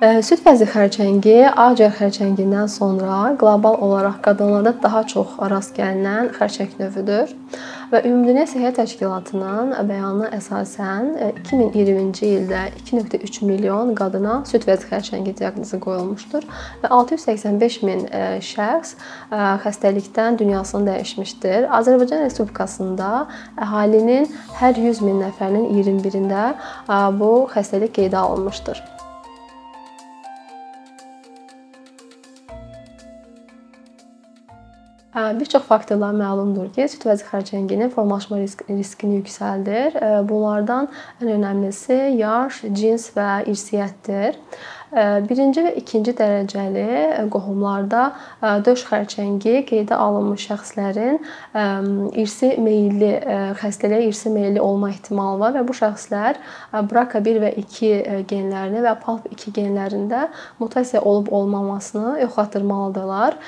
Süd vəzi xərçəngi ağciyər xərçəngindən sonra qlobal olaraq qadınlarda daha çox rast gəlinən xərçəng növüdür və Ümumdünya Səhiyyə Təşkilatının bəyanına əsasən 2020-ci ildə 2.3 milyon qadına süd vəzi xərçəngi diaqnozu qoyulmuşdur və 685 min şəxs xəstəlikdən dünyasını dəyişmişdir. Azərbaycan Respublikasında əhalinin hər 100 min nəfərinin 21-də bu xəstəlik qeydə alınmışdır. Bir çox faktorlar məlumdur ki, süd vəzi xərçənginin formalaşma riskini yüksəldir. Bunlardan ən önəmlisi yaş, cins və irsiyyətdir. Birinci və ikinci dərəcəli qohumlarda döş xərçəngi qeydə alınmış şəxslərin irsi meylli xəstəliyə irsi meylli olma ehtimalı var və bu şəxslər BRCA1 və 2 genlərini və PALB2 genlərində mutasiya olub-olmamasını yoxlatdırmalıdırlar.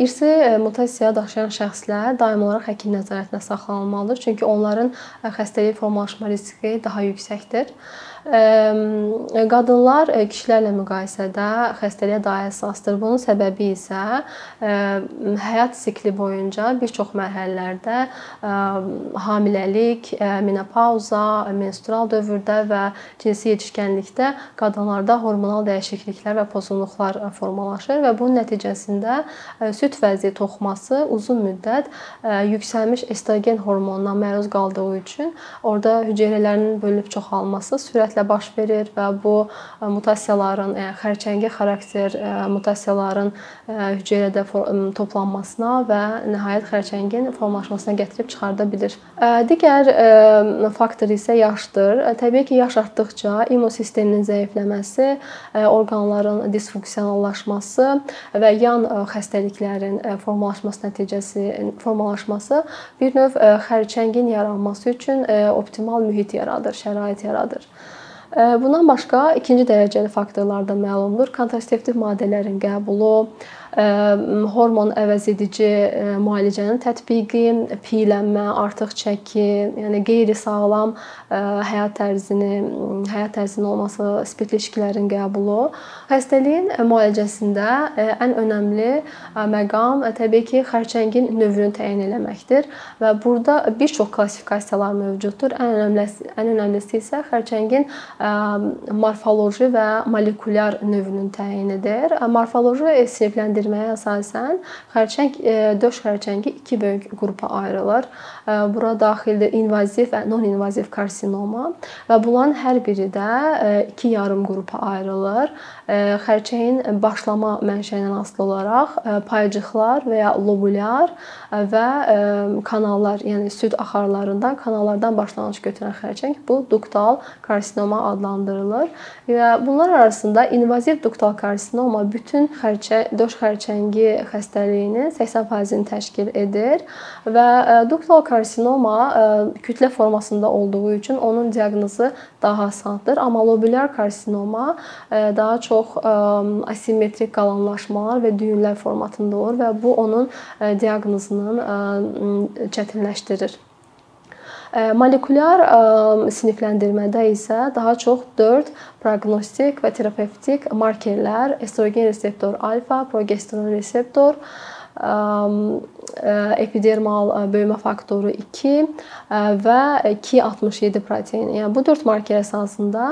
İrsi mutasiyaya daşıyan şəxslər daimi olaraq həkim nəzarətində saxlanılmalıdır, çünki onların xəstəliyə formalaşma riski daha yüksəkdir. Qadınlar kişilərlə müqayisədə xəstəliyə daha həssasdır. Bunun səbəbi isə həyat sikli boyunca bir çox mərhələlərdə hamiləlik, menopauza, menstrual dövrdə və cinsi yetişkənlikdə qadınlarda hormonal dəyişikliklər və pozğunluqlar formalaşır və bunun nəticəsində süd vəzi toxuması uzun müddət yüksəlmiş estrogen hormonuna məruz qaldığı üçün orada hüceyrələrin bölünüb çoxalması sürətlə sürətlə baş verir və bu mutasiyaların, yəni xərçəngi xarakter mutasiyaların hüceyrədə toplanmasına və nəhayət xərçəngin formalaşmasına gətirib çıxarda bilir. Digər faktor isə yaşdır. Təbii ki, yaş artdıkca immun sisteminin zəifləməsi, orqanların disfunksionallaşması və yan xəstəliklərin formalaşması nəticəsi formalaşması bir növ xərçəngin yaranması üçün optimal mühit yaradır, şərait yaradır. Bundan başqa ikinci dərəcəli faktorlar da məlumdur. Kontraseptiv maddələrin qəbulu, hormon əvəzedici müalicənin tətbiqi, piylənmə, artıq çəki, yəni qeyri-sağlam həyat tərzini, həyat tərzinin olması, spirtli içkilərin qəbulu. Xəstəliyin müalicəsində ən önəmli məqam təbii ki, xərçəngin növünü təyin etməkdir və burada bir çox klassifikasiyalar mövcuddur. Ən önəmlisi, ən önəmlisi isə xərçəngin morfoloji və molekulyar növünün təyinidir. Morfoloji sinifləndirmə etməyə əsasən xərçəng döş xərçəngi 2 böyük qrupa ayrılır. Bura daxildir invaziv və non-invaziv karsinoma və bunların hər biri də 2 yarım qrupa ayrılır. Xərçəyin başlama mənşəyindən asılı olaraq paycıqlar və ya lobulyar və kanallar, yəni süd axarlarından, kanallardan başlanğıc götürən xərçəng bu duktal karsinoma adlandırılır. Və bunlar arasında invaziv duktal karsinoma bütün xərçə döş xərçəngi xərçəngi xəstəliyinin 80%-ni təşkil edir və duktal karsinoma kütlə formasında olduğu üçün onun diaqnozu daha asandır, amma lobulyar karsinoma daha çox asimetrik qalanlaşmalar və düyünlər formatında olur və bu onun diaqnozunun çətinləşdirir. Molekulyar sinifləndirmədə isə daha çox 4 proqnostik və terapevtik markerlər estrogen reseptor alfa, progesteron reseptor epidermal böyümə faktoru 2 və 267 proteini. Yəni bu 4 marker əsasında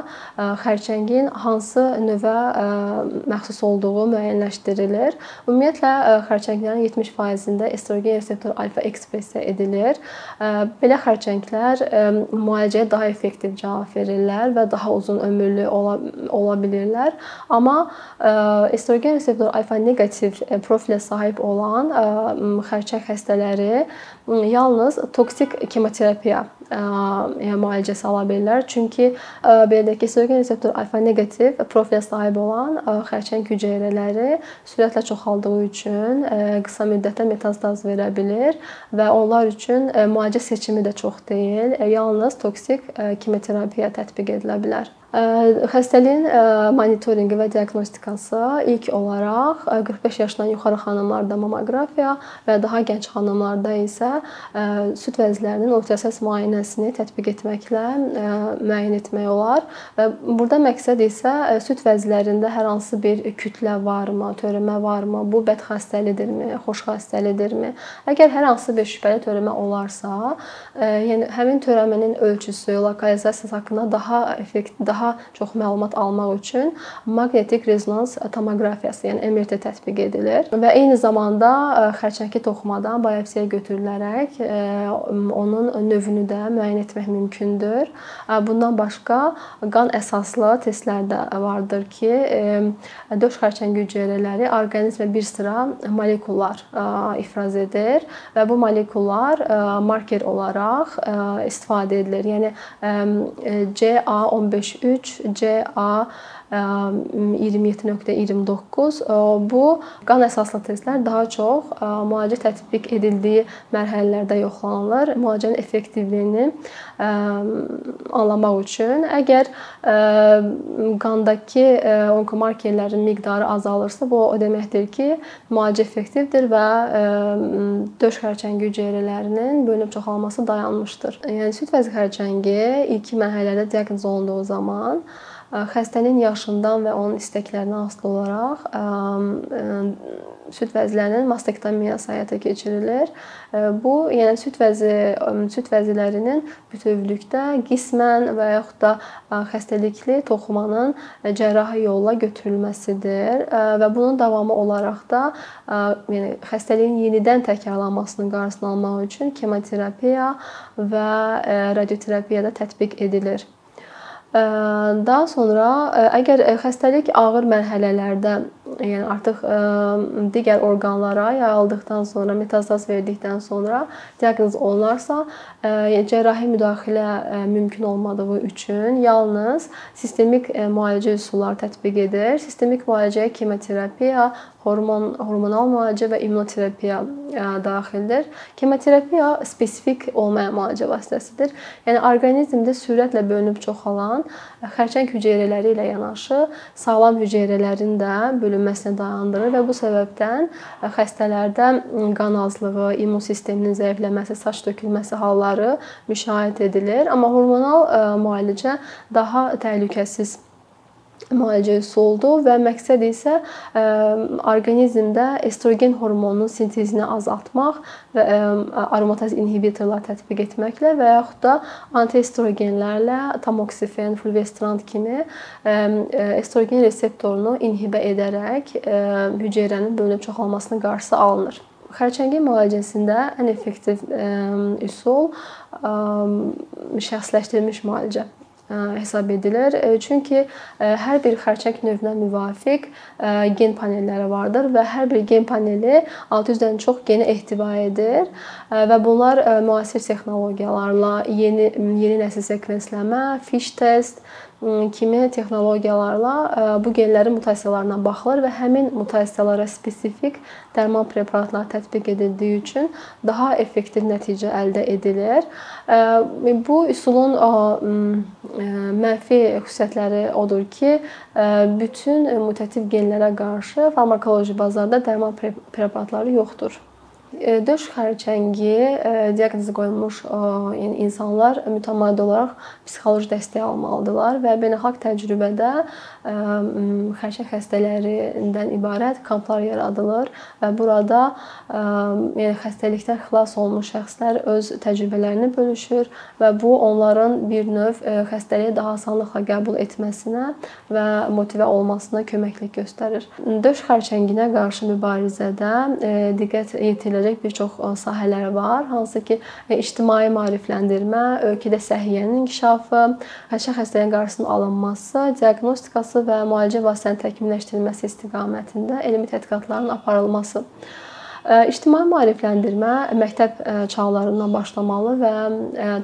xərçəngin hansı növə məxsus olduğu müəyyənləşdirilir. Ümumiyyətlə xərçənglərin 70%-də estrogen reseptor alfa ekspressiya edilir. Belə xərçənglər müalicəyə daha effektiv cavab verirlər və daha uzun ömürlü ola, ola bilirlər. Amma estrogen reseptor alfa neqativ profilə sahib olan xərçəng xəstələri yalnız toksik kemoterapiya müalicəsi ala bilirlər. Çünki belə deyək ki, estrogen reseptor alfa neqativ profilə sahib olan xərçəng hüceyrələri sürətlə çoxaldığı üçün qısa müddətdə metastaz verə bilir və onlar üçün müalicə seçimi də çox deyil, yalnız toksik kemoterapiya tətbiq edilə bilər. Xəstəliyin monitorinqi və diaqnostikası ilk olaraq 45 yaşdan yuxarı xanımlarda mammoqrafiya və daha gənc xanımlarda isə süd vəzlərinin ultrasəs müayinə nümunəsini tətbiq etməklə müəyyən etmək olar. Və burada məqsəd isə süd vəzlərində hər hansı bir kütlə varmı, törəmə varmı, bu bəd xəstəlidirmi, xoş xəstəlidirmi? Əgər hər hansı bir şübhəli törəmə olarsa, yəni həmin törəmənin ölçüsü, lokalizasiyası haqqında daha effekt, daha çox məlumat almaq üçün maqnetik rezonans tomoqrafiyası, yəni MRT tətbiq edilir və eyni zamanda xərçəngi toxumadan biopsiya götürülərək onun növünü də müəyyən etmək mümkündür. Bundan başqa qan əsaslı testlər də vardır ki, döş xərçəngi hüceyrələri orqanizmə bir sıra molekullar ifraz edir və bu molekullar marker olaraq istifadə edilir. Yəni CA153, CA 27.29 bu qan əsaslı testlər daha çox müalicə tətbiq edildiyi mərhələlərdə yoxlanılır. Müalicənin effektivliyini anlamaq üçün əgər qandakı onkomarkerlərin miqdarı azalırsa, bu o deməkdir ki, müalicə effektivdir və döş xərçəngi hüceyrələrinin bölünüb çoxalması dayanmışdır. Yəni süd vəzi xərçəngi ilkin mərhələdə diaqnoz olunduğu zaman xəstənin yaşından və onun istəklərindən asılı olaraq süd vəzlərinin mastektomiyası həyata keçirilir. Bu, yəni süd vəzi süd vəzilərinin bütövlükdə qismən və yaxud da xəstəlikli toxumanın cərrahi yolla götürülməsidir və bunun davamı olaraq da yəni xəstəliyin yenidən təkrarlanmasının qarşısını almaq üçün kemoterapiya və radioterapiya da tətbiq edilir. Daha sonra əgər xəstəlik ağır mərhələlərdə, yəni artıq digər orqanlara yayıldıqdan sonra, metastaz verdikdən sonra diaqnoz olunarsa, cərrahi müdaxilə mümkün olmadığı üçün yalnız sistemik müalicə üsulları tətbiq edir. Sistemik müalicəyə kemoterapiya, hormon hormonal müalicə və immunoterapiya daxildir. Kemoterapiya spesifik olmayan müalicə vasitəsidir. Yəni orqanizmdə sürətlə bölünüb çoxalan xərçəng hüceyrələri ilə yanaşı sağlam hüceyrələrin də bölünməsini dayandırır və bu səbəbdən xəstələrdə qan azlığı, immun sisteminin zəifləməsi, saç tökülməsi halları müşahidə edilir. Amma hormonal müalicə daha təhlükəsiz müalicə üsuludur və məqsəd isə orqanizmdə estrogen hormonunun sintezini azaltmaq və aromataz inhibitorlar tətbiq etməklə və yaxud da antiestrogenlərlə tamoksifen, fulvestrant kimi estrogen reseptorunu inhibə edərək hüceyrənin bölünüb çoxalmasının qarşısı alınır. Xərçəngin müalicəsində ən effektiv üsul şəxsləşdirilmiş müalicə hesab edilir. Çünki hər bir xərçəng növünə müvafiq gen panelləri vardır və hər bir gen paneli 600-dən çox genə ehtiva edir və bunlar müasir texnologiyalarla yeni yeni nəsil sekvensləmə, fiş test, kimi texnologiyalarla bu genlərin mutasiyalarına baxılır və həmin mutasiyalara spesifik dərman preparatları tətbiq edildiyi üçün daha effektiv nəticə əldə edilir. Bu üsulun mənfi xüsusiyyətləri odur ki, bütün mutativ genlərə qarşı farmakoloji bazarda dərman preparatları yoxdur. Döş xərçəngi diaqnozu qoyulmuş yəni insanlar mütəmadi olaraq psixoloji dəstək almalıdırlar və beynəlxalq təcrübədə xərçəng xəstələrindən ibarət kamplar yaradılır və burada yəni xəstəlikdən xilas olmuş şəxslər öz təcrübələrini bölüşür və bu onların bir növ xəstəliyi daha asanlıqla qəbul etməsinə və motivə olmasına köməklik göstərir. Döş xərçənginə qarşı mübarizədə diqqət yetiriləcək ediləcək bir çox sahələr var, hansı ki, ictimai maarifləndirmə, ölkədə səhiyyənin inkişafı, həşə xəstəliyin qarşısının alınması, diaqnostikası və müalicə vasitələrinin təkmilləşdirilməsi istiqamətində elmi tədqiqatların aparılması İctimai maarifləndirmə məktəb çağlarından başlamalı və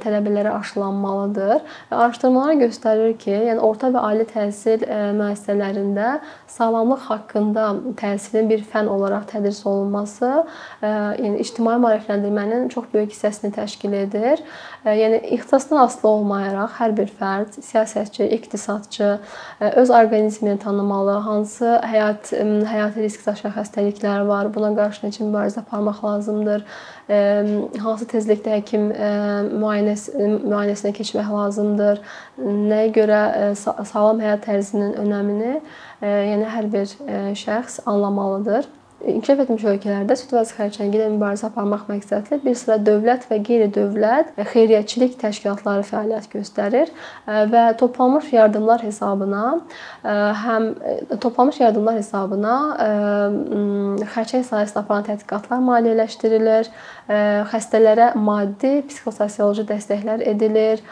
tələbələrə aşılanmalıdır. Araşdırmalar göstərir ki, yəni orta və ali təhsil müəssisələrində sağlamlıq haqqında təhsilin bir fənn olaraq tədris olunması, yəni ictimai maarifləndirmənin çox böyük hissəsini təşkil edir. Yəni ixtisasdan asılı olmayaraq hər bir fərd, siyasətçi, iqtisadçı öz orqanizmini tanımalı, hansı həyat həyati risk daşıyan xəstəliklər var, buna qarşı necə mübarizə aparmaq lazımdır? Hansı tezlikdə həkim müayinəsi müayinəsinə keçmək lazımdır? Nəyə görə sağlam həyat tərzinin önəmini, yəni hər bir şəxs anlamalıdır. İnkişaf etmiş ölkələrdə süd vəzi xərçəngi ilə mübarizə aparmaq məqsədli bir sıra dövlət və qeyri-dövlət xeyriyyəçilik təşkilatları fəaliyyət göstərir və toplanmış yardımlar hesabına həm toplanmış yardımlar hesabına xərçəng sahəsində aparılan tədqiqatlar maliyyələşdirilir, xəstələrə maddi, psixososioloji dəstəklər edilir,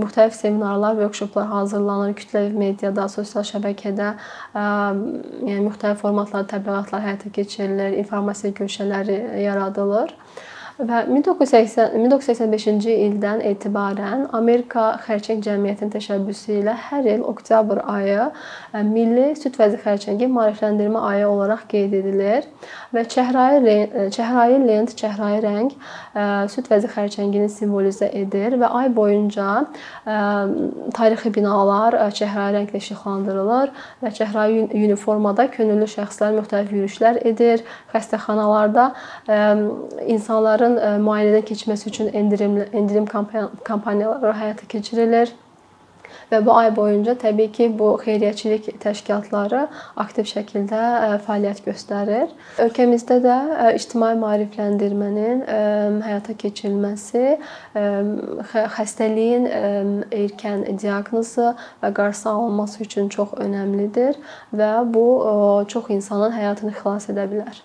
müxtəlif seminarlar, workshoplar hazırlanır kütləvi mediada, sosial şəbəkədə, yəni müxtəlif formatlarda təbliğatlar həyata keçirilir, informasiya güşələri yaradılır. Və 1980 1985-ci ildən etibarən Amerika Xərçəng Cəmiyyətinin təşəbbüsü ilə hər il oktyabr ayı e, Milli Süd vəzi xərçəngi maarifləndirmə ayı olaraq qeyd edilir və çəhrayı e, çəhrayı lent, çəhrayı rəng e, süd vəzi xərçəngini simvolizə edir və ay boyunca tarixi binalar çəhrayı rənglə işıqlandırılır və çəhrayı uniformada könüllü şəxslər müxtəlif yürüşlər edir. Xəstəxanalarda insanların onların e, müayinədən keçməsi üçün endirim endirim kampaniyaları həyata keçirilir. Və bu ay boyunca təbii ki, bu xeyriyyəçilik təşkilatları aktiv şəkildə e, fəaliyyət göstərir. Ölkəmizdə də e, ictimai maarifləndirmənin həyata keçirilməsi xəstəliyin erkən diaqnozu və qarşısı alınması üçün çox önəmlidir və bu çox insanın həyatını xilas edə bilər.